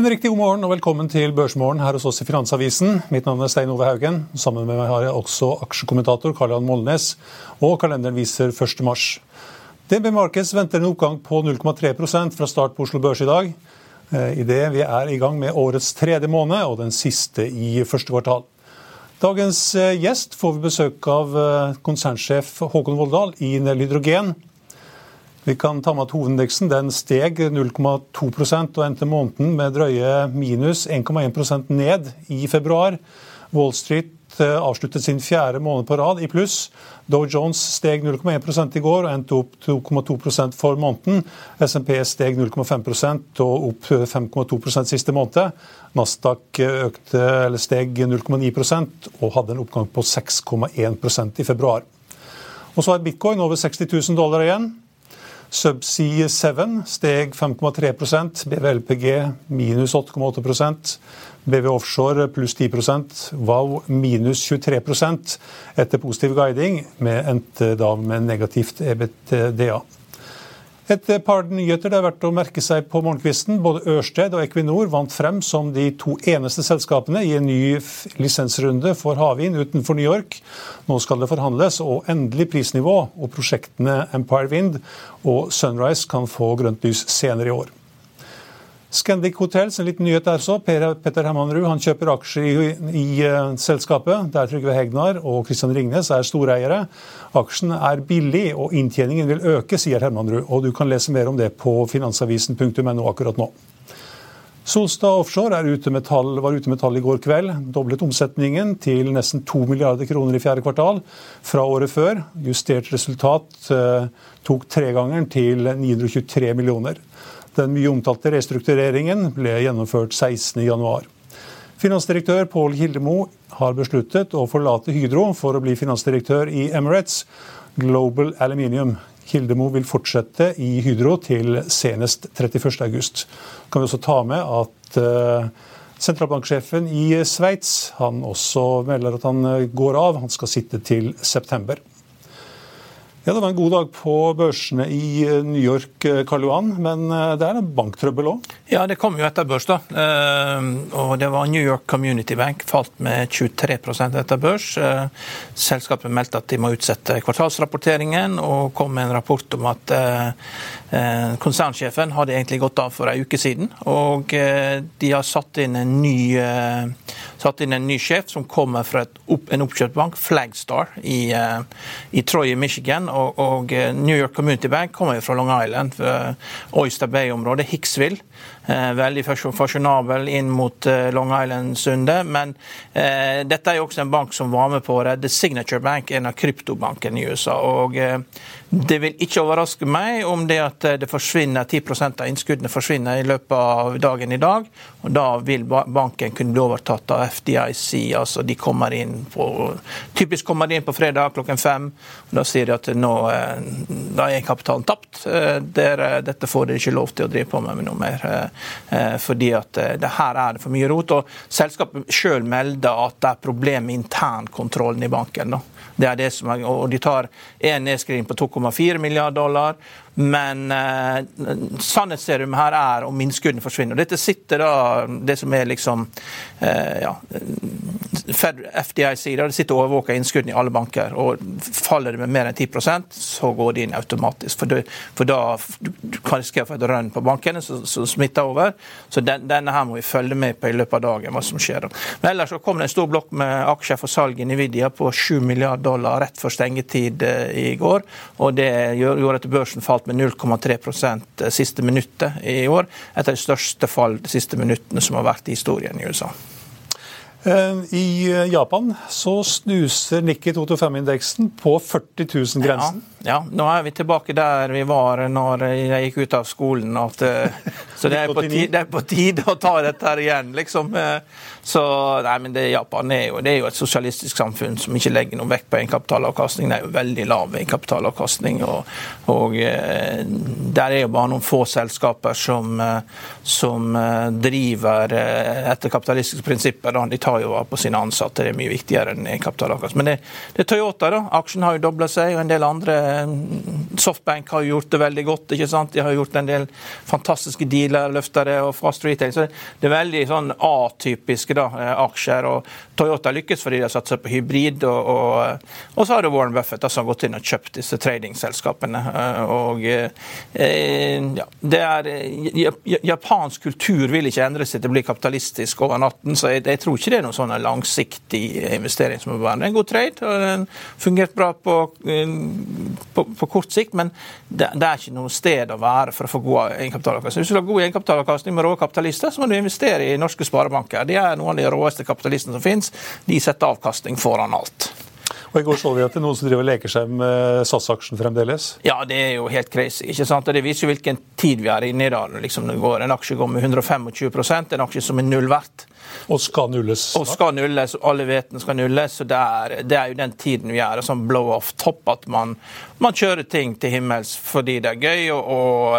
En riktig god morgen og velkommen til Børsmorgen her hos oss i Finansavisen. Mitt navn er Stein Ove Haugen. Sammen med meg har jeg også aksjekommentator Karl-Jan Molnes. Og kalenderen viser 1. mars. DNB Markets venter en oppgang på 0,3 fra start på Oslo Børs i dag. Eh, Idet vi er i gang med årets tredje måned og den siste i første kvartal. Dagens eh, gjest får vi besøk av eh, konsernsjef Håkon Voldal i Nell Hydrogen. Vi kan ta med at Hovedindeksen den steg 0,2% og endte måneden med drøye minus 1,1% ned i februar. Wall Street eh, avsluttet sin fjerde måned på rad i pluss. Dow Jones steg 0,1 i går og endte opp 2,2% for måneden. SMP steg 0,5% og opp 5,2% siste måned. Nasdaq økte, steg 0,9% og hadde en oppgang på 6,1% i februar. Og så er bitcoin over 60 000 dollar igjen. Subsea 7 steg 5,3 BVLPG minus 8,8% BV Offshore pluss 10 Wow minus 23% etter positiv guiding, med endte da med negativt EBTDA. Et par nyheter det er verdt å merke seg på morgenkvisten. Både Ørsted og Equinor vant frem som de to eneste selskapene i en ny lisensrunde for havvind utenfor New York. Nå skal det forhandles, og endelig prisnivå og prosjektene Empire Wind og Sunrise kan få grønt lys senere i år. Scandic Hotels, en liten nyhet der så. Petter Hermanrud han kjøper aksjer i, i uh, selskapet, der Trygve Hegnar og Kristian Ringnes er storeiere. Aksjen er billig og inntjeningen vil øke, sier Hermanrud. Og du kan lese mer om det på finansavisen.no akkurat nå. Solstad Offshore ute tall, var ute med tall i går kveld. Doblet omsetningen til nesten 2 milliarder kroner i fjerde kvartal fra året før. Justert resultat uh, tok tregangeren til 923 millioner. Den mye omtalte restruktureringen ble gjennomført 16.1. Finansdirektør Pål Hildemo har besluttet å forlate Hydro for å bli finansdirektør i Emirates Global Aluminium. Hildemo vil fortsette i Hydro til senest 31.8. Kan vi også ta med at uh, sentralbanksjefen i Sveits også melder at han eh, går av. Han skal sitte til september. Ja, Det var en god dag på børsene i eh, New York, eh, Karl Johan, men eh, det er en banktrøbbel òg? Ja, det kom jo etter børs. da. Og det var New York Community Bank falt med 23% etter børs. Selskapet meldte at de må utsette kvartalsrapporteringen, og kom med en rapport om at konsernsjefen hadde egentlig gått av for en uke siden. Og de har satt inn en ny, satt inn en ny sjef som kommer fra et, en oppkjøpt bank, Flagstar, i, i Troy i Michigan og, og, eh, New York Community Bank kommer jo fra Long Island, Oyster Bay-området, Hicksville. Eh, veldig fasjonabel inn mot eh, Long Island-sundet. Men eh, dette er jo også en bank som var med på å redde Signature Bank, en av kryptobankene i USA. og eh, det vil ikke overraske meg om det at det forsvinner 10% av innskuddene forsvinner i løpet av dagen i dag. og Da vil banken kunne bli overtatt av FDIC. altså De kommer inn på typisk kommer de inn på fredag klokken fem. og Da sier de at nå da er kapitalen tapt. dette får dere ikke lov til å drive på med noe mer. Eh, fordi at eh, det her er det for mye rot. og Selskapet sjøl melder at det er problem med internkontrollen i banken. Da. Det er det som er, og De tar en nedskriving på 2,4 milliarder dollar. Men eh, sannhetsserum her er om innskuddene forsvinner. Dette sitter da det som er liksom eh, ja, FDIC sier, det sitter og overvåker innskuddene i alle banker. og Faller det med mer enn 10% så går det inn automatisk. For, det, for da du kan risikere for et rønn på bankene som smitter over. Så den, denne her må vi følge med på i løpet av dagen, hva som skjer. Men ellers så kom det en stor blokk med aksjer for salg i Nvidia på 7 milliarder dollar rett før stengetid eh, i går. og Det gjorde at børsen falt med 0,3% siste minuttet i år. Et av de største fall de siste minuttene som har vært i historien i USA. Eh, I Japan så snuser Nikki 225-indeksen på 40 000-grensen. Ja, ja, nå er vi tilbake der vi var når jeg gikk ut av skolen. At, eh, så det er, tide, det er, på tide, å ta dette her igjen, liksom. Eh, så nei, men det, Japan er jo, det er jo et sosialistisk samfunn som ikke legger noe vekt på egenkapitalavkastning. Det er jo veldig lav egenkapitalavkastning. Og, og eh, der er jo bare noen få selskaper som, eh, som eh, driver etter kapitalistiske prinsipper. De tar jo vare på sine ansatte, det er mye viktigere enn egenkapitalavkastning. Men det, det, er Toyota, da. Aksjen har jo dobla seg, og en del andre Softbank har gjort det veldig godt. ikke sant? De har gjort en del fantastiske dealer, løftere og fast retail. Så det er veldig sånn atypiske da, aksjer. og Toyota lykkes fordi de har satsa på hybrid. Og, og, og, så har det Warren Buffett da, som har gått inn og kjøpt disse tradingselskapene. og ja, det er, Japansk kultur vil ikke endre seg til å bli kapitalistisk over natten, så jeg, jeg tror ikke det er noen sånn langsiktig investering som må være. Det er en god trade, og den fungert bra på, på, på kort sikt, men det, det, er ikke noe sted å være for å få god egenkapitalavkastning. Hvis du vil ha god egenkapitalavkastning med rå kapitalister, så må du investere i norske sparebanker. De er noen av de råeste kapitalistene som finnes. De setter avkastning foran alt. Og I går så vi at det er noen som driver og leker seg med SAS-aksjen fremdeles. Ja, det er jo helt crazy. ikke sant? Og Det viser jo hvilken tid vi er inne i. da. Liksom det går, En aksje går med 125% en aksje som er null verdt. Og skal nulles. Og skal nulles, og alle vet den skal nulles. så det er, det er, jo den tiden vi er. Sånn blow off top, at man, man, kjører ting til himmels fordi det er gøy. og, og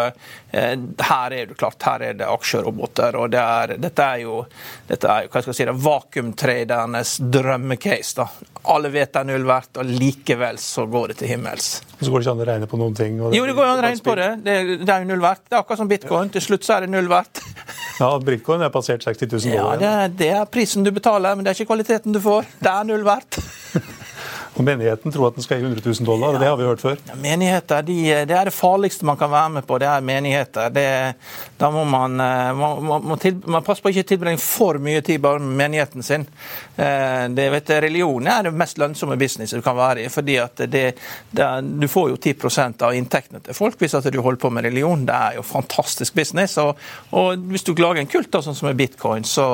eh, her er det klart, her er det aksjeroboter. og det er, Dette er jo, dette er jo hva skal jeg si, det, vakuumtradernes drømmecase. da. Alle vet det er null verdt, og likevel så går det til himmels. Og så går det ikke an å regne på noen ting? jo, det går an å regne på det. det. Det, er jo null verdt. Det er akkurat som bitcoin. Til slutt så er det null verdt. ja, bitcoin er passert 60 000 dollar. Ja, det det er prisen du betaler, men det er ikke kvaliteten du får. Det er null verdt. Og Menigheten tror at den skal gi 100 000 dollar, og det har vi hørt før. Ja, menigheter, de, Det er det farligste man kan være med på, det er menigheter. Det, da må man, må, man, man, til, man passer på å ikke tilbringe for mye tid bare med menigheten sin. Eh, det, vet, religion er det mest lønnsomme businesset du kan være i. fordi at det, det, Du får jo 10% av inntektene til folk hvis at du holder på med religion. Det er jo fantastisk business. Og, og hvis du lager en kult, da, sånn som med bitcoin, så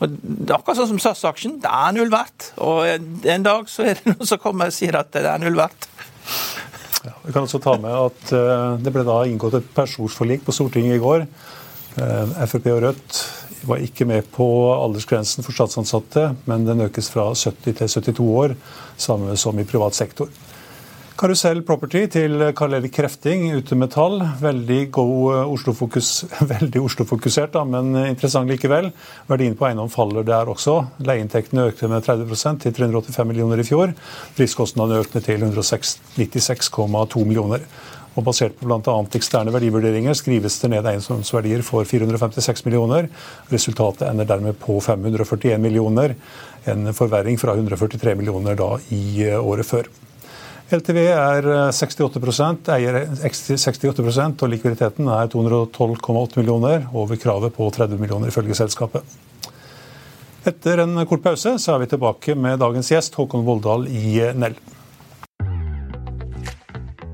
og akkurat sånn som SAS-aksjen, det er null verdt. Og en dag så er det noen som kommer og sier at det er null verdt. Ja, vi kan også ta med at uh, Det ble da inngått et pensjonsforlik på Stortinget i går. Uh, Frp og Rødt var ikke med på aldersgrensen for statsansatte, men den økes fra 70 til 72 år, samme som i privat sektor. Karusell Property til Karl Erik Krefting, Ute Metall. Veldig god Oslo-fokus, veldig Oslo-fokusert, men interessant likevel. Verdien på eiendom faller der også. Leieinntektene økte med 30% til 385 millioner i fjor. Driftskostnadene økte til 196,2 millioner. Og Basert på bl.a. eksterne verdivurderinger skrives det ned eiendomsverdier for 456 millioner. Resultatet ender dermed på 541 millioner, en forverring fra 143 millioner da i året før. LTV er 68 eh, eier 68% og likviditeten er 212,8 millioner, over kravet på 30 millioner ifølge selskapet. Etter en kort pause så er vi tilbake med dagens gjest Håkon Voldal i Nell.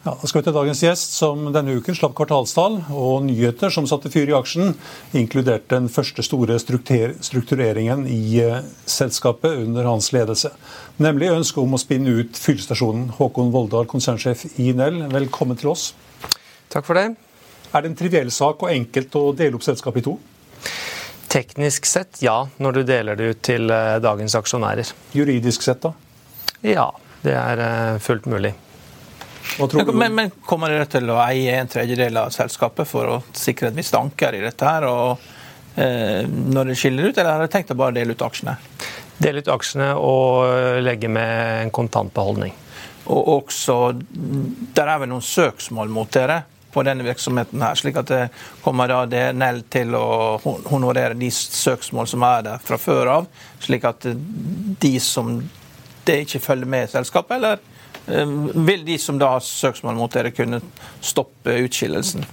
Ja, da skal vi til dagens gjest, som denne uken slapp kvartalstall og nyheter som satte fyr i aksjen, inkludert den første store struktureringen i eh, selskapet under hans ledelse. Nemlig ønsket om å spinne ut fyllestasjonen. Håkon Voldal, konsernsjef i Nell, velkommen til oss. Takk for det. Er det en triviell sak og enkelt å dele opp selskapet i to? Teknisk sett ja, når du deler det ut til eh, dagens aksjonærer. Juridisk sett, da? Ja, det er eh, fullt mulig. Men, men, kommer dere til å eie en tredjedel av selskapet for å sikre et visst anker i dette her, og, eh, når det skiller ut, eller har dere tenkt å bare dele ut aksjene? Dele ut aksjene og legge med en kontantbeholdning. Og også, Der er vel noen søksmål mot dere på denne virksomheten her, slik at det kommer da DNL til å honorere de søksmål som er der fra før av, slik at de som det ikke følger med i selskapet, eller eh, vil de som da har søksmål mot dere, kunne stoppe utskillelsen?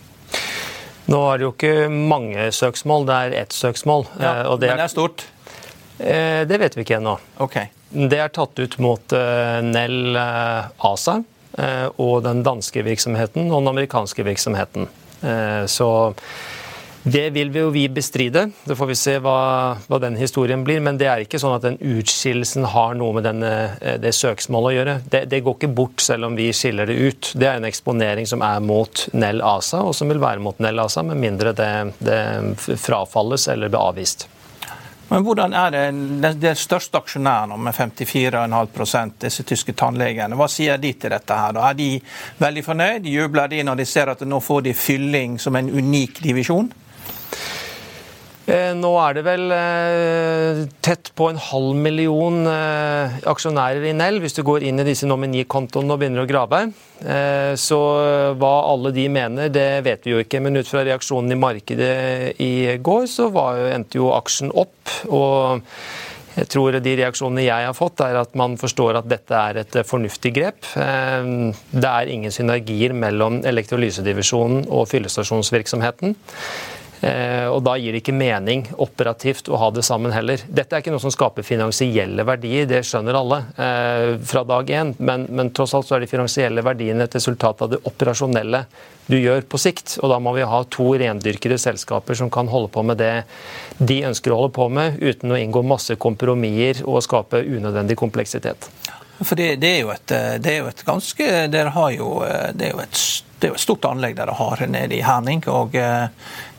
Nå er det jo ikke mange søksmål, det er ett søksmål. Ja, det er, men det er stort? Eh, det vet vi ikke ennå. Okay. Det er tatt ut mot eh, Nell ASA og den danske virksomheten og den amerikanske virksomheten. Så det vil vi jo vi bestride. Så får vi se hva, hva, den historien blir. Men det er ikke sånn at den utskillelsen har noe med denne, det søksmålet å gjøre. Det, det, går ikke bort selv om vi skiller det ut. Det er en eksponering som er mot Nell ASA, og som vil være mot Nell ASA, med mindre det, det frafalles eller blir avvist. Men hvordan er det, de største aksjonæren med 54,5% disse tyske tannlegene, hva sier de til dette? her? Er de veldig fornøyd? Jubler de når de ser at nå får de fylling som en unik divisjon? Eh, nå er det vel eh, tett på en halv million eh, aksjonærer i Nell, hvis du går inn i disse nominikontoene og begynner å grave. Så hva alle de mener, det vet vi jo ikke. Men ut fra reaksjonen i markedet i går, så endte jo aksjen opp. og jeg tror de reaksjonene jeg har fått, er at man forstår at dette er et fornuftig grep. Det er ingen synergier mellom elektrolysedivisjonen og fyllestasjonsvirksomheten. Eh, og Da gir det ikke mening operativt å ha det sammen heller. Dette er ikke noe som skaper finansielle verdier, det skjønner alle eh, fra dag én. Men, men, tross alt så er de finansielle verdiene et resultat av det operasjonelle du gjør på sikt. Og da må vi ha to rendyrkede selskaper som kan holde på med det de ønsker å holde på med, uten å inngå masse kompromisser og skape unødvendig kompleksitet. For det, det, er et, det er jo et ganske Dere har jo Det er jo et det er jo et stort anlegg dere har nede i Herning. og eh,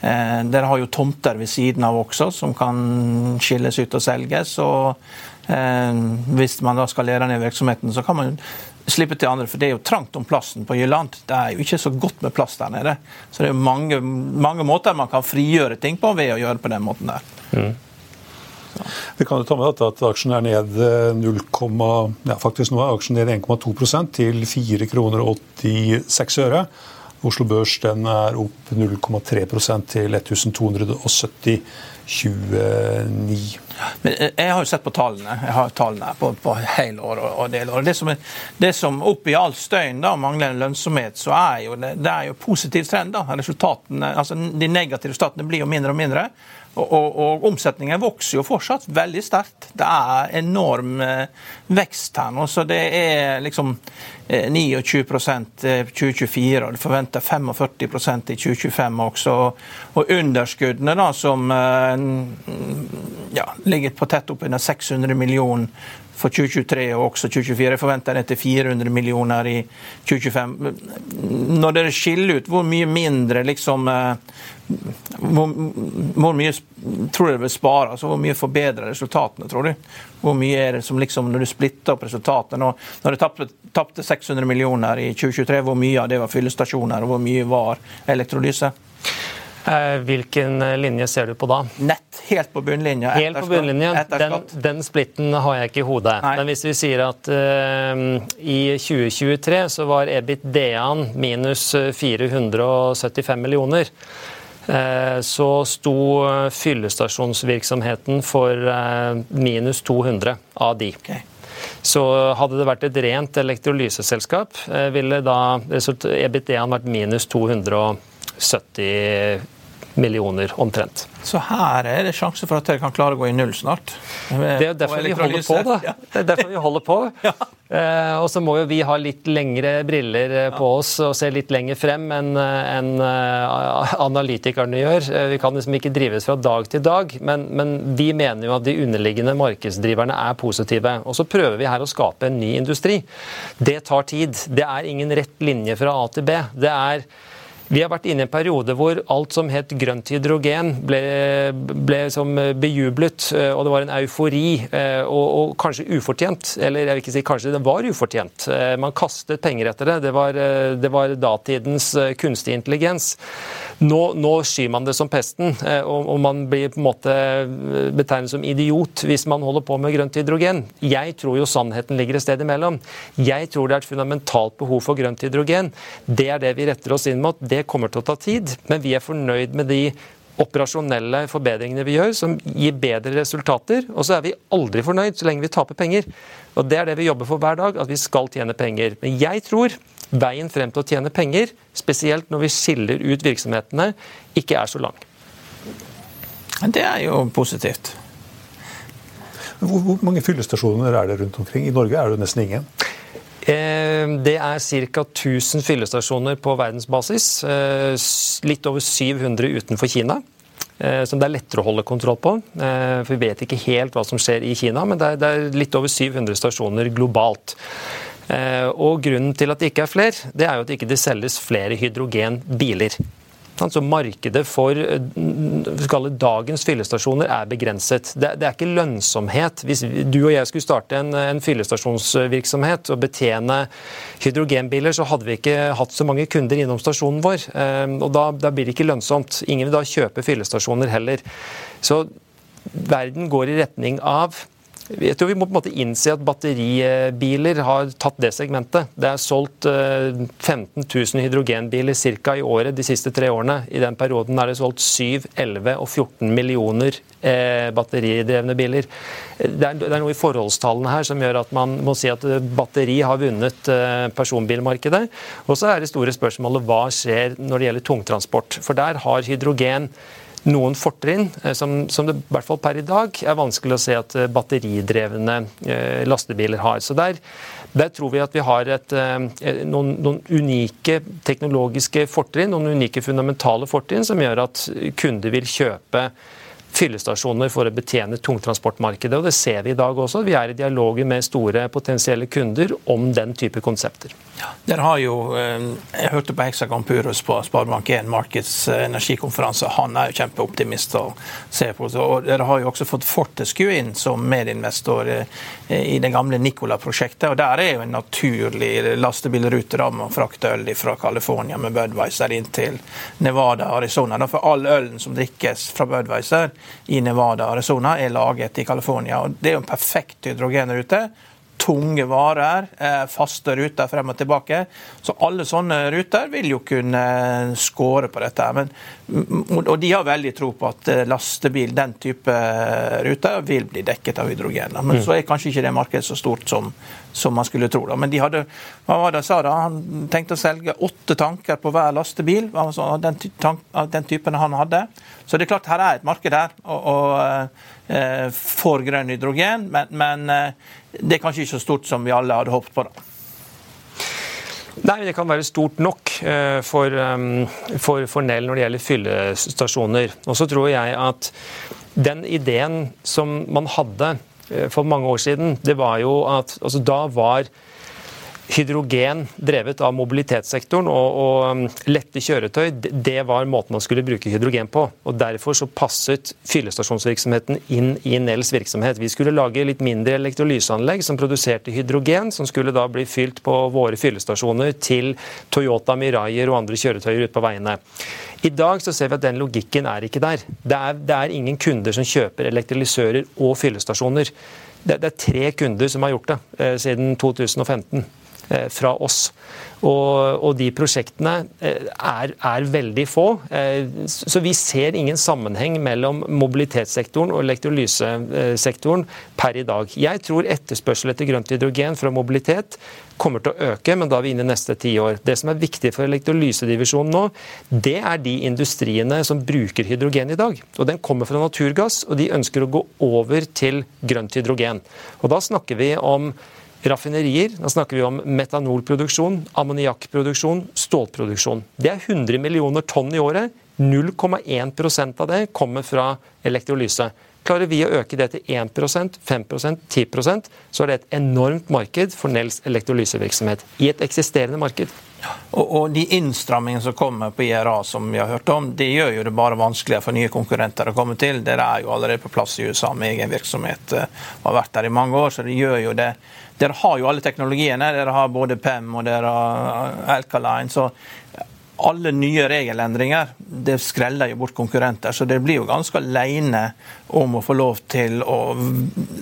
eh, Dere har jo tomter ved siden av også som kan skilles ut og selges. og eh, Hvis man da skal lære ned virksomheten, så kan man slippe til andre. For det er jo trangt om plassen på Jylland. Det er jo ikke så godt med plass der nede. Så det er jo mange, mange måter man kan frigjøre ting på ved å gjøre det på den måten der. Mm. Vi kan jo ta med at aksjen er ned 0, ja, faktisk nå er aksjen ned 1,2 til 4 kroner og 86 øre. Oslo Børs den er opp 0,3% til 1270,29. Men eh, jeg har jo sett på tallene jeg har tallene på, på helår og, og delår. Det som, det som oppi all støyen da, mangler lønnsomhet, så er jo det, det er jo positiv trend. da, resultatene, altså De negative resultatene blir jo mindre og mindre. Og, og, og, omsetningen vokser jo fortsatt veldig sterkt. Det er enorm eh, vekst her nå. Så det er liksom eh, 29% 2024, og det forventer 45% i 2025 også. Og underskuddene, da, som eh, ja, ligger på tett oppunder 600 millioner for 2023 og også 2024. Jeg forventer det til 400 millioner i 2025. Når dere skiller ut hvor mye mindre liksom eh, hvor, hvor, mye tror dere vil spare? altså Hvor mye forbedrer resultatene, tror du? Hvor mye er det som liksom, Når du splitter opp resultatene nå, Når du tapte 600 millioner i 2023, hvor mye av det var fyllestasjoner, og hvor mye var elektrolyse? Eh, hvilken linje ser du på da? Nett, helt på bunnlinja. Helt på bunnlinja. Den, den, splitten har jeg ikke i hodet. Nei. Men hvis vi sier at uh, i 2023 så var EBIT-DA-en minus 475 millioner, uh, så sto fyllestasjonsvirksomheten for uh, minus 200 av de. Okay. Så hadde det vært et rent elektrolyseselskap, ville da EBIT-DA-en vært minus 270 millioner omtrent. Så her er det sjanse for at dere kan klare å gå i null snart? Det er derfor vi holder på, da. Det er derfor vi holder på. ja. eh, og så må jo vi ha litt lengre briller eh, på oss og se litt lenger frem enn en, uh, analytikerne gjør. Eh, vi kan liksom ikke drives fra dag til dag, men, men vi mener jo at de underliggende markedsdriverne er positive. Og så prøver vi her å skape en ny industri. Det tar tid. Det er ingen rett linje fra A til B. Det er Vi har vært inne i en periode hvor alt som het grønt hydrogen ble, ble som bejublet, eh, og det var en eufori, eh, og, og, kanskje ufortjent. Eller jeg vil ikke si kanskje, det var ufortjent. Eh, man kastet penger etter det. Det var, det var datidens kunstig intelligens. Nå, nå, skyr man det som pesten, og, og man blir på en måte betegnet som idiot hvis man holder på med grønt hydrogen. Jeg tror jo sannheten ligger et sted imellom. Jeg tror det er et fundamentalt behov for grønt hydrogen. Det er det vi retter oss inn mot. Det kommer til å ta tid, men vi er fornøyd med de operasjonelle forbedringene vi gjør, som gir bedre resultater. Og så er vi aldri fornøyd så lenge vi taper penger. Og Det er det vi jobber for hver dag, at vi skal tjene penger. Men jeg tror veien frem til å tjene penger, spesielt når vi skiller ut virksomhetene, ikke er så lang. Det er jo positivt. Hvor mange fyllestasjoner er det rundt omkring? I Norge er det nesten ingen. Eh, det er ca. 1000 fyllestasjoner på verdensbasis. Eh, litt over 700 utenfor Kina. Eh, som det er lettere å holde kontroll på. For Vi vet ikke helt hva som skjer i Kina, men det er litt over 700 stasjoner globalt. Og Grunnen til at det ikke er flere, det er jo at det ikke selges flere hydrogenbiler. Så markedet for eh, dagens fyllestasjoner er begrenset. Det, det, er ikke lønnsomhet. Hvis du og jeg skulle starte en, en fyllestasjonsvirksomhet og betjene hydrogenbiler, så hadde vi ikke hatt så mange kunder innom stasjonen vår. Eh, og da, da blir det ikke lønnsomt. Ingen vil da kjøpe fyllestasjoner heller. Så verden går i retning av jeg tror vi må på en måte innse at batteribiler har tatt det segmentet. Det er solgt 15 eh, 000 hydrogenbiler ca. i året de siste tre årene. I den perioden er det solgt 7, 11 og 14 millioner eh, batteridrevne biler. Det er, noe i forholdstallene her som gjør at man må si at batteri har vunnet eh, personbilmarkedet. Og så er det store spørsmålet hva skjer når det gjelder tungtransport. For der har hydrogen noen fortrinn eh, som, som, det i hvert fall per i dag er vanskelig å se at eh, batteridrevne eh, lastebiler har. Så der, der tror vi at vi har et, noen, noen, unike teknologiske fortrinn, noen unike fundamentale fortrinn som gjør at kunder vil kjøpe fyllestasjoner for å betjene tungtransportmarkedet. og Det ser vi i dag også. Vi er i dialoger med store potensielle kunder om den type konsepter. Ja, der har jo, eh, Jeg hørte på Hexagon Purus på Sparebank1 Markeds energikonferanse. Han er jo kjempeoptimist å se på. og Dere har jo også fått Fortescue inn som medinvestor eh, i det gamle Nicola-prosjektet. og Der er jo en naturlig lastebilrute med å frakte øl fra California med Budwiser inn til Nevada og Arizona. For all ølen som drikkes fra Budwiser i Nevada og Arizona, er laget i California. Det er jo en perfekt hydrogenrute tunge varer, eh, faste ruter frem og tilbake. Så alle sånne ruter vil jo kunne skåre på dette. Men, og de har veldig tro på at eh, lastebil, den type ruter, vil bli dekket av hydrogen. Men mm. så er kanskje ikke det markedet så stort som, som man skulle tro. Da. Men de hadde, hva var det sa da? Han tenkte å selge åtte tanker på hver lastebil av den, den typen han hadde. Så det er klart her er et marked her. og, og Eh, for grønn hydrogen, men, men, eh, det er kanskje ikke så stort som vi alle hadde håpet på. da. Nei, Det kan være stort nok eh, for, for, for Nell når det gjelder fyllestasjoner. Og så tror jeg at den ideen som man hadde for mange år siden, det var jo at altså da var hydrogen drevet av mobilitetssektoren og, og, um, lette kjøretøy, det var måten man skulle bruke hydrogen på. og Derfor så passet fyllestasjonsvirksomheten inn i Nels virksomhet. Vi skulle lage litt mindre elektrolyseanlegg som produserte hydrogen, som skulle da bli fylt på våre fyllestasjoner til Toyota Mirayer og andre kjøretøyer ute på veiene. I dag så ser vi at den logikken er ikke der. Det er, det er ingen kunder som kjøper elektrolysører og fyllestasjoner. Det, det, er tre kunder som har gjort det eh, siden 2015. Eh, fra oss. Og, og de prosjektene eh, er, er, veldig få. Eh, så vi ser ingen sammenheng mellom mobilitetssektoren og elektrolysesektoren per i dag. Jeg tror etterspørsel etter grønt hydrogen fra mobilitet kommer til å øke, men da er vi inne i neste ti år. Det som er viktig for elektrolysedivisjonen nå, det er de industriene som bruker hydrogen i dag. Og Den kommer fra naturgass, og de ønsker å gå over til grønt hydrogen. Og Da snakker vi om raffinerier. Da snakker vi om metanolproduksjon, ammoniakkproduksjon, stålproduksjon. Det er 100 millioner tonn i året 0,1% av det kommer fra elektrolyse. Klarer vi å øke det til 1% 5% 10% så er det et enormt marked for Nels elektrolysevirksomhet. I et eksisterende marked. Og, og, De innstrammingene som kommer på IRA, som vi har hørt om, det gjør jo det bare vanskeligere for nye konkurrenter å komme til. Dere er jo allerede på plass i USA med egen virksomhet og eh, har vært der i mange år. så det gjør jo det. Dere har jo alle teknologiene. Dere har både PEM og dere har Alkaline. så alle nye regelendringer det skreller jo bort konkurrenter. Så det blir jo ganske alene om å få lov til å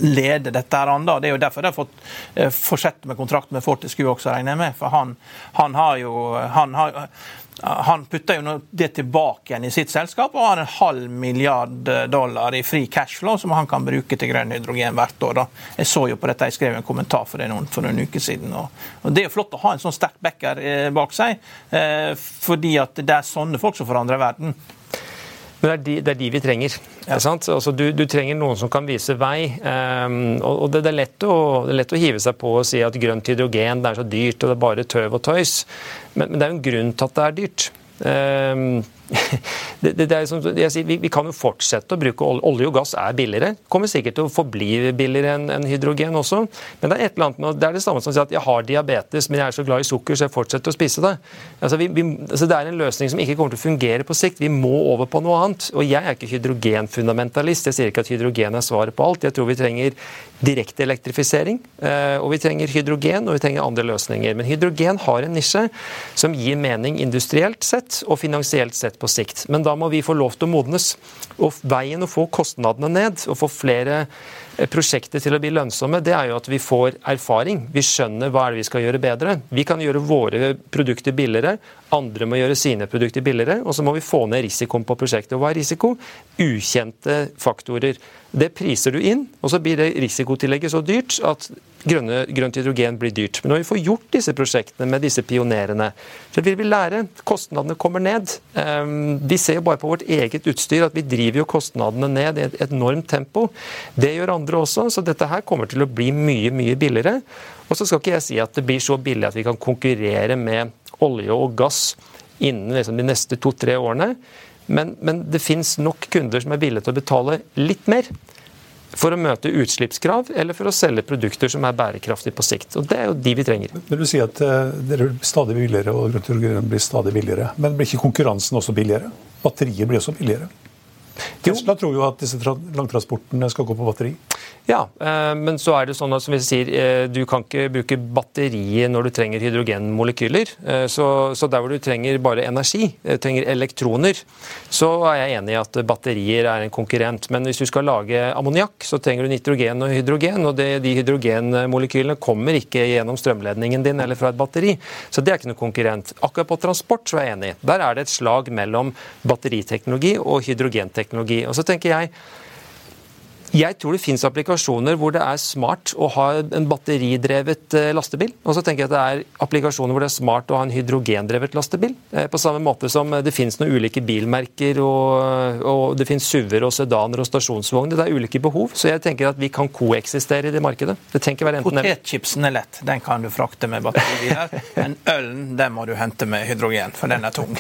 lede dette her andre. Det er jo derfor de har fått eh, fortsette med kontrakten med Fortescue også, regner jeg med. For han, han har jo han har, han putter jo det tilbake igjen i sitt selskap og har en halv milliard dollar i fri cashflow som han kan bruke til grønn hydrogen hvert år. Jeg så jo på dette, jeg skrev en kommentar for det noen, for noen uker siden. Og, og Det er jo flott å ha en sånn sterk backer eh, bak seg, eh, fordi at det er sånne folk som forandrer verden. Men det er, de, det er de, vi trenger. Ja. Altså, du, du, trenger noen som kan vise vei. Um, og det, det, er å, det, er lett å, hive seg på og si at grønt hydrogen det er så dyrt og det er bare tøv og tøys. Men, men det er jo en grunn til at det er dyrt. Um, det, det, det som, sier, vi, vi, kan jo fortsette å bruke olje. Olje og gass er billigere. Kommer sikkert til å forbli billigere enn en hydrogen også. Men det er et eller annet med, det er det samme som å si at jeg har diabetes, men jeg er så glad i sukker, så jeg fortsetter å spise det. Altså, vi, vi, altså, det er en løsning som ikke kommer til å fungere på sikt. Vi må over på noe annet. Og jeg er ikke hydrogenfundamentalist. Jeg sier ikke at hydrogen er svaret på alt. Jeg tror vi trenger direkte elektrifisering. Eh, og vi trenger hydrogen, og vi trenger andre løsninger. Men hydrogen har en nisje som gir mening industrielt sett og finansielt sett på sikt. Men da må vi få lov til å modnes. Og veien å få kostnadene ned og få flere eh, prosjekter til å bli lønnsomme, det er jo at vi får erfaring. Vi skjønner hva er det vi skal gjøre bedre. Vi kan gjøre våre produkter billigere, andre må gjøre sine produkter billigere. Og så må vi få ned risikoen på prosjektet. Og hva er risiko? Ukjente faktorer. Det priser du inn, og så blir det risikotillegget så dyrt at grønne, grønt hydrogen blir dyrt. Men når vi får gjort disse prosjektene med disse pionerene, så vil vi lære. Kostnadene kommer ned. Ehm, vi ser jo bare på vårt eget utstyr at vi driver jo kostnadene ned i et enormt tempo. Det gjør andre også, så dette her kommer til å bli mye, mye billigere. Og så skal ikke jeg si at det blir så billig at vi kan konkurrere med olje og gass innen liksom de neste to-tre årene. Men, men det finnes nok kunder som er villige til å betale litt mer for å møte utslippskrav eller for å selge produkter som er bærekraftige på sikt. Og Det er jo de vi trenger. Men Du sier at det dere blir stadig billigere og grønn blir stadig billigere. Men blir ikke konkurransen også billigere? Batteriet blir også billigere? Tesla tror jo at disse langtransportene skal gå på batteri. Ja, eh, men så er det sånn at som vi sier, eh, du kan ikke bruke batteriet når du trenger hydrogenmolekyler. Eh, så, så, der hvor du trenger bare energi, trenger elektroner, så er jeg enig i at batterier er en konkurrent. Men hvis du skal lage ammoniakk, så trenger du nitrogen og hydrogen. Og det, de hydrogenmolekylene kommer ikke gjennom strømledningen din eller fra et batteri. Så det er ikke noe konkurrent. Akkurat på transport så er jeg enig. Der er det et slag mellom batteriteknologi og hydrogenteknologi. Og så tenker jeg jeg tror det finnes applikasjoner hvor det er smart å ha en batteridrevet eh, lastebil. Og så tenker jeg at det er applikasjoner hvor det er smart å ha en hydrogendrevet lastebil. Eh, på samme måte som det finnes noen ulike bilmerker, og, og det finnes SUV-er og sedaner og stasjonsvogner. Det er ulike behov, så jeg tenker at vi kan koeksistere i det markedet. Det tenker være enten Potetchipsen er lett, den kan du frakte med batteribiler. Men ølen den må du hente med hydrogen, for den er tung.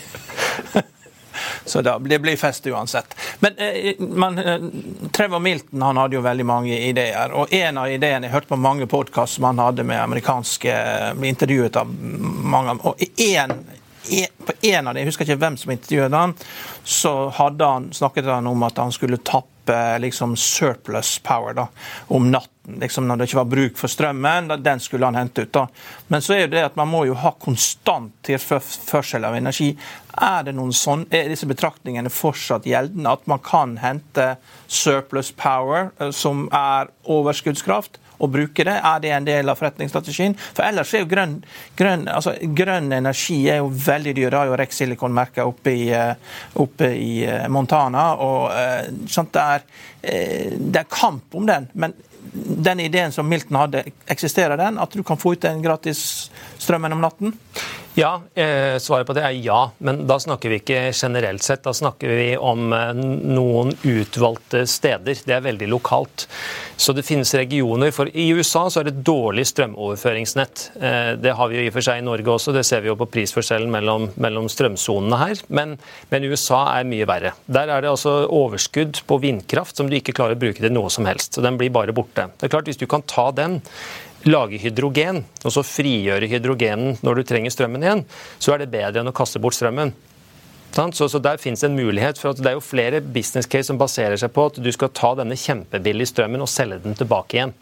Så da, det blir fest uansett. Men eh, man, eh, Trevor Milton han hadde jo veldig mange ideer. og En av ideene Jeg hørte på mange podkast som han hadde med amerikanske ble intervjuet av mange og en, på en av dem, Jeg husker ikke hvem som intervjuet han, så hadde han, snakket han om at han skulle tappe liksom surplus power da, om natten. Liksom når det ikke var bruk for strømmen, den skulle han hente ut. da. Men så er det at man må jo ha konstant tilførsel av energi. Er, det noen sånn, er disse betraktningene fortsatt gjeldende? At man kan hente surplus power, eh, som er overskuddskraft? Å bruke det? Er det en del av forretningsstrategien? For ellers er jo grønn, grønn, altså, grønn energi er jo veldig dyr. Det har jo Rex Silicon merka oppe, eh, oppe, i eh, Montana. og sånt, det, er, det er kamp om den. men den ideen som Milton hadde, eksisterer den? At du kan få ut den gratis strømmen om natten? Ja, eh, svaret på det er ja. Men da snakker vi ikke generelt sett. Da snakker vi om eh, noen utvalgte steder. Det er veldig lokalt. Så det finnes regioner. For i USA så er det dårlig strømoverføringsnett. Eh, det har vi jo i og for seg i Norge også. Det ser vi jo på prisforskjellen mellom, mellom strømsonene her. Men, men, USA er mye verre. Der er det altså overskudd på vindkraft som du ikke klarer å bruke til noe som helst. Så den blir bare borte. Det er klart, Hvis du kan ta den lage hydrogen, og så frigjøre hydrogenen når du trenger strømmen igjen, så er det bedre enn å kaste bort strømmen. Så, så der finnes en mulighet, for Det er jo flere business case som baserer seg på at du skal ta denne kjempebillige strømmen og selge den tilbake igjen.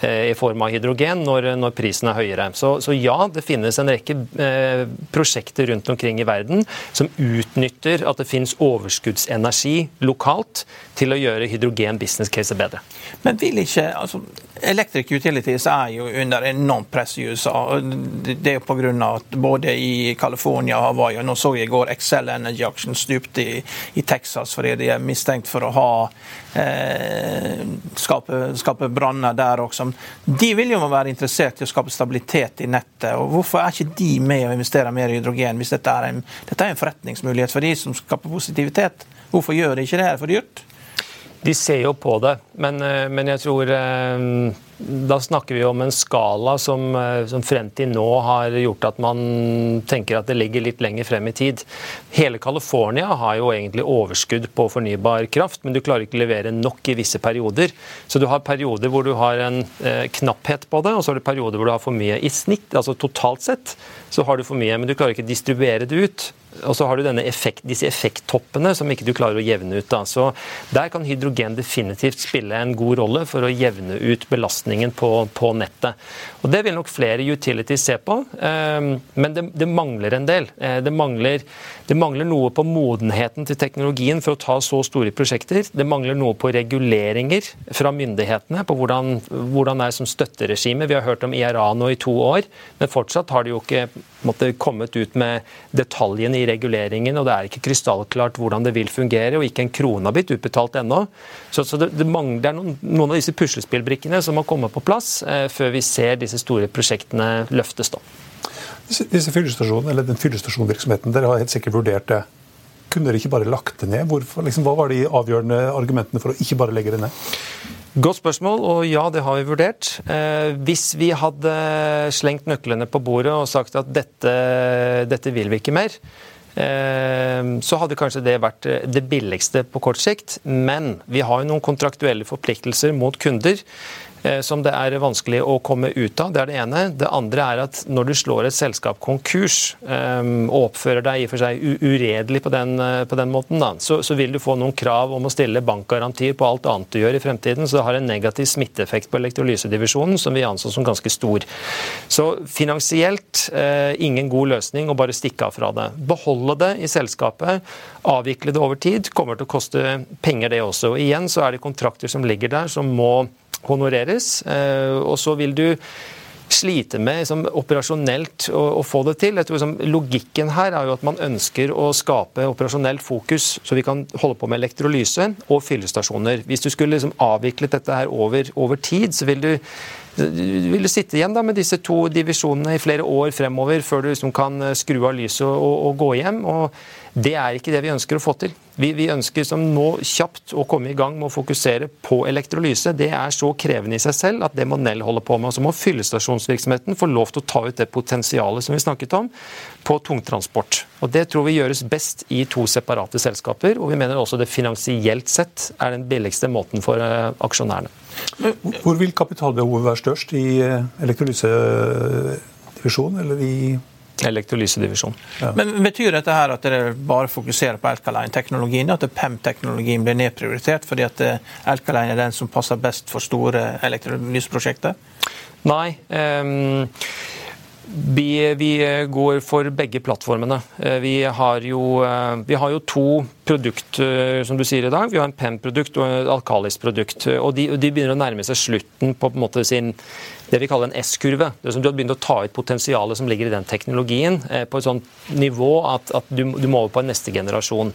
Eh, i form av hydrogen når, når prisen er høyere. Så, så, ja, det finnes en rekke eh, prosjekter rundt omkring i verden som utnytter at det finnes overskuddsenergi lokalt til å gjøre hydrogen business case bedre. Men vil ikke altså, Electric Utilities er jo under enormt press i USA. Det er pga. at både i California og Hawaii og Nå så jeg i går Excel Energy Action stupte i, i, Texas fordi de er mistenkt for å ha eh, skape, skape branner der også. De vil jo være interessert i å skape stabilitet i nettet. og Hvorfor er ikke de med å investere mer i hydrogen, hvis dette er en, dette er en forretningsmulighet for de som skaper positivitet? Hvorfor gjør de ikke det? Er det for dyrt? De ser jo på det, men, eh, men jeg tror eh, da snakker vi om en skala som, eh, som, frem til nå har gjort at man tenker at det ligger litt lenger frem i tid. Hele California har jo egentlig overskudd på fornybar kraft, men du klarer ikke å levere nok i visse perioder. Så du har perioder hvor du har en eh, knapphet på det, og så har du perioder hvor du har for mye. I snitt, altså totalt sett, så har du for mye, men du klarer ikke å distribuere det ut. Og så har du effekt, disse effekttoppene som ikke du klarer å jevne ut. Da. Så Der kan hydrogen definitivt spille en god rolle for å jevne ut belastningen på, på nettet. Og Det vil nok flere utilities se på, um, men det, det, mangler en del. Eh, det mangler, det mangler, noe på modenheten til teknologien for å ta så store prosjekter. Det mangler noe på reguleringer fra myndighetene på hvordan, hvordan er som støtteregime. Vi har hørt om IRA nå i to år, men fortsatt har de jo ikke måtte, kommet ut med detaljene i reguleringen, og det er ikke krystallklart hvordan det vil fungere, og ikke en krone har blitt utbetalt ennå. Så, så det, det, mangler, det, er noen, noen, av disse puslespillbrikkene som må komme på plass eh, før vi ser disse store prosjektene løftes. da. Disse, fyllestasjonene, eller Den fyllestasjonvirksomheten, dere har helt sikkert vurdert det. Kunne dere ikke bare lagt det ned? Hvorfor, liksom, hva var de avgjørende argumentene for å ikke bare legge det ned? Godt spørsmål, og ja, det har vi vurdert. Eh, hvis vi hadde slengt nøklene på bordet og sagt at dette, dette vil vi ikke mer, eh, så hadde kanskje det vært det billigste på kort sikt. Men vi har jo noen kontraktuelle forpliktelser mot kunder Eh, som det er vanskelig å komme ut av. Det er det ene. Det andre er at når du slår et selskap konkurs um, og oppfører deg i og for seg uredelig på den, eh, på den måten, da, så, så, vil du få noen krav om å stille bankgarantier på alt annet du gjør i fremtiden. Så det har en negativ smitteeffekt på elektrolysedivisjonen som vi anså som ganske stor. Så finansielt ingen god løsning å bare stikke av fra det. Beholde det i selskapet, avvikle det over tid, kommer til å koste penger det også. Og igjen så er det kontrakter som ligger der som må honoreres. Eh, og så vil du slite med liksom, operasjonelt å, å, få det til. Jeg tror liksom, Logikken her er jo at man ønsker å skape operasjonelt fokus, så vi kan holde på med elektrolyse og fyllestasjoner. Hvis du skulle liksom, avviklet dette her over, over tid, så vil du vil du sitte igjen da med disse to divisjonene i flere år fremover før du liksom kan eh, skru av lyset og, og, gå hjem. og Det er ikke det vi ønsker å få til. Vi, vi ønsker som nå kjapt å komme i gang med å fokusere på elektrolyse. Det er så krevende i seg selv at det må Nell holde på med. Og så må fyllestasjonsvirksomheten få lov til å ta ut det potensialet som vi snakket om, på tungtransport. Og Det tror vi gjøres best i to separate selskaper. Og vi mener også det finansielt sett er den billigste måten for uh, aksjonærene. Hvor vil kapitalbehovet være størst? I eh, elektrolysedivisjonen eller i Elektrolysedivisjon. Ja. Men Betyr dette her at dere bare fokuserer på alkaline-teknologien, at PEM-teknologien blir nedprioritert fordi at eh, alkaline er den som passer best for store elektrolyseprosjekter? Nei. Um vi, vi, går for begge plattformene. Eh, vi har, jo, eh, vi har jo to produkter som du sier i dag. Vi har en PEM-produkt og et Alkalis-produkt. og de, de, begynner å nærme seg slutten på, på sin, det vi kaller en S-kurve. Det som Du har begynt å ta ut potensialet som ligger i den teknologien, eh, på et sånt nivå at, at du, du må over på en neste generasjon.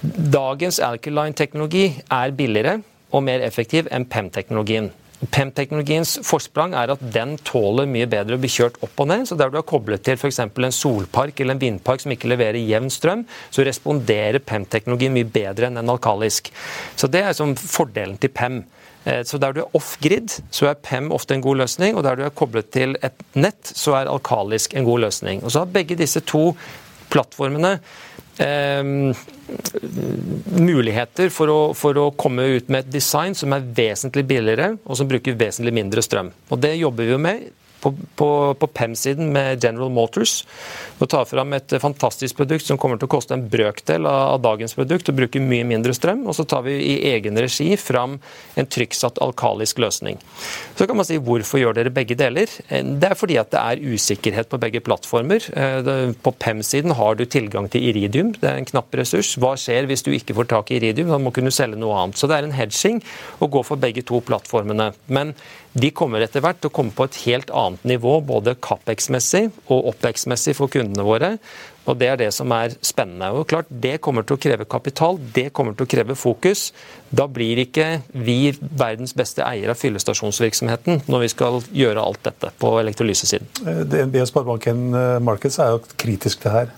Dagens alkaline-teknologi er billigere og mer effektiv enn PEM-teknologien. PEM-teknologiens forsprang er at den tåler mye bedre å bli kjørt opp og ned. Så der du har koblet til f.eks. en solpark eller en vindpark som ikke leverer jevn strøm, så responderer PEM-teknologien mye bedre enn en alkalisk. Så det er som fordelen til PEM. Eh, så Der du er off-grid, så er PEM ofte en god løsning. Og der du er koblet til et nett, så er alkalisk en god løsning. Og så har begge disse to plattformene eh, muligheter for å, for å, komme ut med et design som er vesentlig billigere, og som bruker vesentlig mindre strøm. Og Det jobber vi jo med på, på, på PEM-siden med General Motors. Og tar fram et fantastisk produkt som kommer til å koste en brøkdel av, av dagens produkt og bruke mye mindre strøm. Og så tar vi i egen regi fram en trykksatt alkalisk løsning. Så kan man si hvorfor gjør dere begge deler? Det er fordi at det er usikkerhet på begge plattformer. Eh, på PEM-siden har du tilgang til iridium, det er en knapp ressurs. Hva skjer hvis du ikke får tak i iridium? Da må kunne selge noe annet. Så det er en hedging å gå for begge to plattformene. Men de kommer etter hvert til å komme på et helt annet nivå, både Capex-messig og Opex-messig for kundene våre. Og Det er det som er spennende. Og klart, Det kommer til å kreve kapital, det kommer til å kreve fokus. Da blir ikke vi verdens beste eier av fyllestasjonsvirksomheten når vi skal gjøre alt dette på elektrolysesiden. DNB og Sparebanken eh, Markets er jo kritisk til her.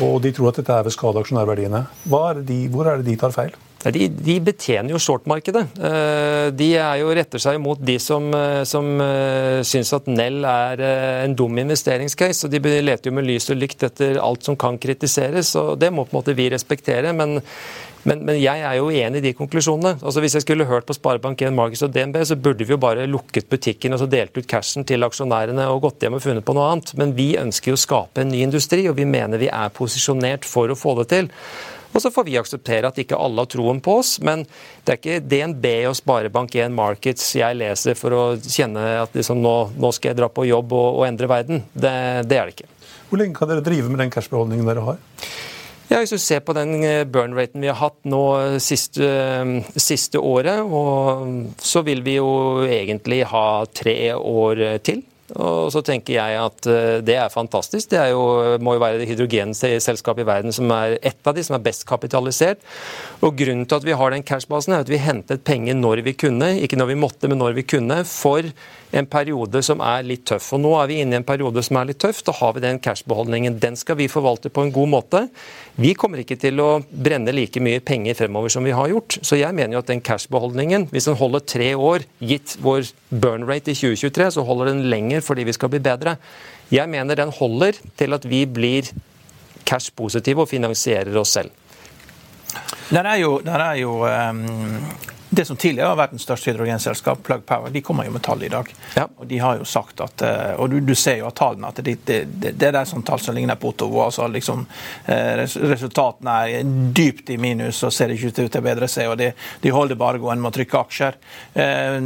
Og de tror at dette er ved skade aksjonærverdiene. Er de, hvor er det de tar feil? De, de, betjener jo shortmarkedet. Eh, de er jo retter seg mot de som, eh, som eh, syns at Nell er en dum investeringscase. og De leter jo med lys og lykt etter alt som kan kritiseres. og Det må på en måte vi respektere. men men, men, jeg er jo uenig i de konklusjonene. Altså Hvis jeg skulle hørt på Sparebank1 Markets og DNB, så burde vi jo bare lukket butikken og så delt ut cashen til aksjonærene og gått hjem og funnet på noe annet. Men vi ønsker jo å skape en ny industri, og vi mener vi er posisjonert for å få det til. Og så får vi akseptere at ikke alle har troen på oss, men det er ikke DNB og Sparebank1 Markets jeg leser for å kjenne at liksom nå, nå, skal jeg dra på jobb og, og endre verden. Det, det, er det ikke. Hvor lenge kan dere drive med den cashbeholdningen dere har? Ja, Hvis du ser på den eh, burn-raten vi har hatt nå eh, siste, eh, siste året, så vil vi jo egentlig ha tre år til. Og så tenker jeg at eh, det er fantastisk. Det er jo, må jo være det hydrogenselskapet i verden som er ett av de som er best kapitalisert. Og Grunnen til at vi har den cashbasen, er at vi hentet penger når vi kunne, ikke når vi måtte, men når vi kunne, for en periode som er litt tøff. Og Nå er vi inne i en periode som er litt tøff. Da har vi den cashbeholdningen. Den skal vi forvalte på en god måte. Vi kommer ikke til å brenne like mye penger fremover som vi har gjort. Så jeg mener jo at den cashbeholdningen, hvis den holder tre år, gitt vår burn rate i 2023, så holder den lenger fordi vi skal bli bedre. Jeg mener den holder til at vi blir cash-positive og finansierer oss selv. Der er jo, der er jo um det som tidligere har vært den største hydrogenselskap, Plug Power, de kommer jo med tall i dag. Ja. Og de har jo sagt at, eh, og du, du ser jo av tallene at det, det, det, det er sånn tall som ligner på Otovo. altså liksom eh, Resultatene er dypt i minus og ser ikke ut til å bedre seg. og De, de holder bare gående med å trykke aksjer. Eh,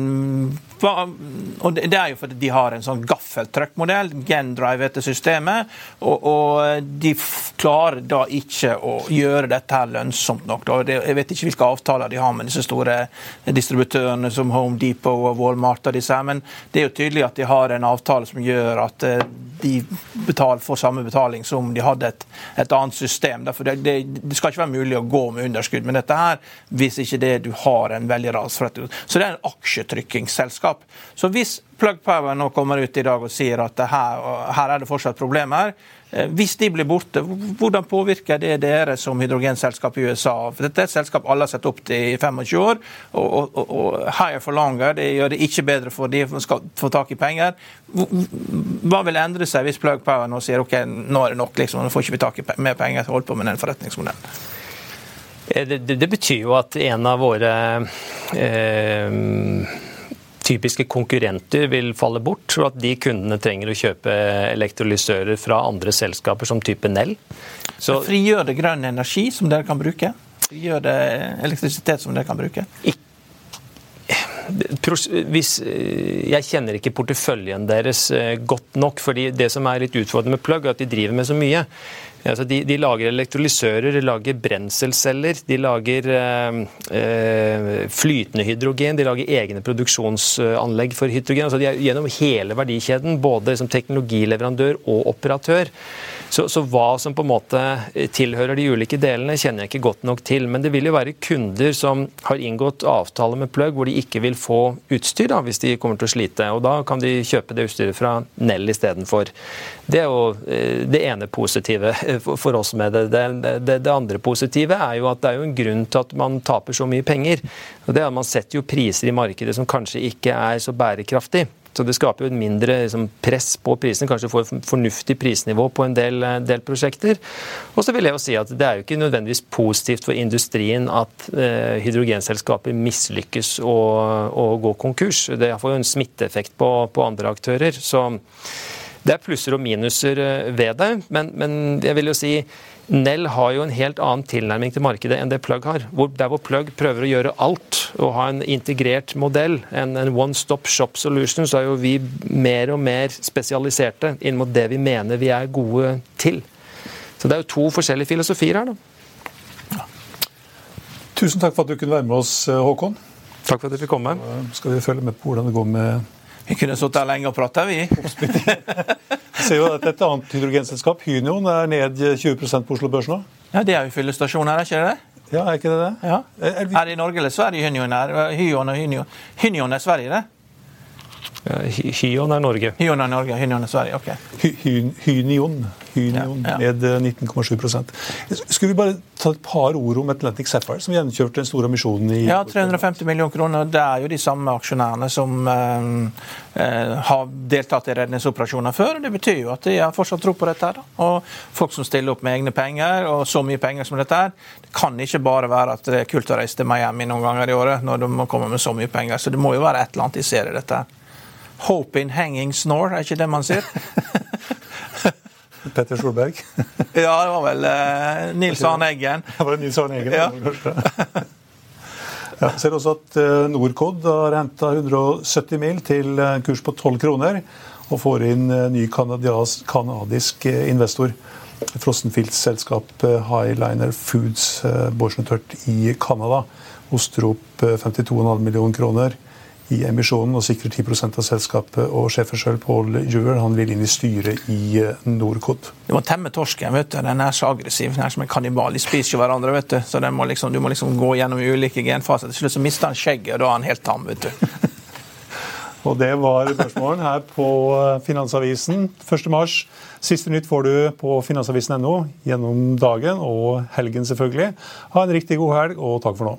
og Det er jo fordi de har en sånn gaffeltruck-modell, Gendrive etter systemet. Og, og, de klarer da ikke å gjøre dette her lønnsomt nok. Da. Jeg vet ikke hvilke avtaler de har med disse store distributørene som Home Depot og Walmart. og disse her, Men det er jo tydelig at de har en avtale som gjør at eh, de betaler, får samme betaling som de hadde et, et annet system. Derfor det, det, det, skal ikke være mulig å gå med underskudd med dette her, hvis ikke det du har en veldig rasforretning. Så det er en aksjetrykkingsselskap. Så hvis Plug Power nå kommer ut i dag og sier at her, her er det fortsatt problemer, hvis de blir borte, hvordan påvirker det dere som hydrogenselskap i USA? For Dette er et selskap alle har sett opp til i 25 år. og, og, og Higher for longer det gjør det ikke bedre for de som skal få tak i penger. Hva vil endre seg hvis Plug Power nå sier ok, nå er det nok, liksom, nå får ikke vi tak i mer penger til å holde på med den forretningsmodellen? Eh, det, det, det, betyr jo at en av våre eh, typiske konkurrenter vil falle bort, og at de kundene trenger å kjøpe elektrolysører fra andre selskaper som type Nell. Så, frigjør det grønn energi som dere kan bruke? Frigjør det elektrisitet som dere kan bruke? Ikke hvis, jeg kjenner ikke porteføljen deres eh, godt nok. fordi Det som er litt utfordrende med Plug, er at de driver med så mye. Altså de, de, lager elektrolysører, de lager brenselceller, de lager eh, eh, flytende hydrogen, de lager egne produksjonsanlegg for hydrogen. Altså de er gjennom hele verdikjeden, både som teknologileverandør og operatør. Så, så, hva som på en måte tilhører de ulike delene, kjenner jeg ikke godt nok til. Men det vil jo være kunder som har inngått avtale med Plug hvor de ikke vil få utstyr da, hvis de kommer til å slite. og Da kan de kjøpe det utstyret fra Nell istedenfor. Det er jo eh, det ene positive for oss med det. Det, det. det, andre positive er jo at det er jo en grunn til at man taper så mye penger. Og det er at Man setter jo priser i markedet som kanskje ikke er så bærekraftig. Så det skaper jo et mindre liksom, press på prisene, kanskje får fornuftig prisnivå på en del, eh, del, prosjekter. Og så vil jeg jo si at det er jo ikke nødvendigvis positivt for industrien at eh, hydrogenselskaper mislykkes og, og går konkurs. Det får jo en smitteeffekt på, på andre aktører. Så det er plusser og minuser eh, ved det, men, men jeg vil jo si Nell har jo en helt annen tilnærming til markedet enn det Plug har. Hvor, der hvor Plug prøver å gjøre alt og ha en integrert modell, en, en one stop shop solution, så er jo vi mer og mer spesialiserte inn mot det vi mener vi er gode til. Så det er jo to forskjellige filosofier her, da. Tusen takk for at du kunne være med oss, eh, Håkon. Takk for at du fikk komme. Så skal vi følge med på hvordan det går med Vi kunne sittet her lenge og prata, vi. ser jo at Et annet hydrogenselskap, Hynion, er ned 20% på Oslo Børs nå. Ja, Det er jo fyllestasjon her, er ikke det? Ja, Er ikke det det? Ja. Er, er, det i Norge eller Sverige Hynion er? Hyon og Hynion. Hynion er Sverige, det? Hyon er Norge. Hyon er Norge, Hynion er Sverige, ok. Hy, hynion. Hynion ja, ja. ned 19,7 Skulle vi bare ta et par ord om Atlantic Sapphire, som gjennomkjørte den store misjonen i Ja, 350 millioner kroner. Det er jo de samme aksjonærene som eh, eh, har deltatt i redningsoperasjoner før. Det betyr jo at de har fortsatt tro på dette. her. Og folk som stiller opp med egne penger, og så mye penger som dette her, det kan ikke bare være at det er kult å reise til Miami noen ganger i året når de kommer med så mye penger. Så det må jo være et eller annet de ser i dette. Hope in hanging snore, er ikke det man sier? Petter Solberg? ja, det var vel eh, Nils Arne Eggen. Det var Nils Arne Eggen, ja. ja, ser også at uh, Norcod har henta 170 mil til en kurs på 12 kroner, og får inn uh, ny kanadisk investor. Frossenfiltselskapet Highliner Foods, børsnotert i Canada, Ostrop opp 52,5 millioner kroner i emisjonen og sikrer 10 av selskapet. Og sjefen sjøl, Paul Juver, han vil inn i styret i eh, Norcod. Du må temme torsken. vet du. Den er så aggressiv. Den er som en kannibal. De spiser jo hverandre. vet du. Så må liksom, Du må liksom gå gjennom ulike genfaser. Til slutt så mister han skjegget, og da er han helt tam. vet du. og det var børsmålen her på Finansavisen Finansavisen 1.3. Siste nytt får du på finansavisen.no gjennom dagen og helgen, selvfølgelig. Ha en riktig god helg, og takk for nå.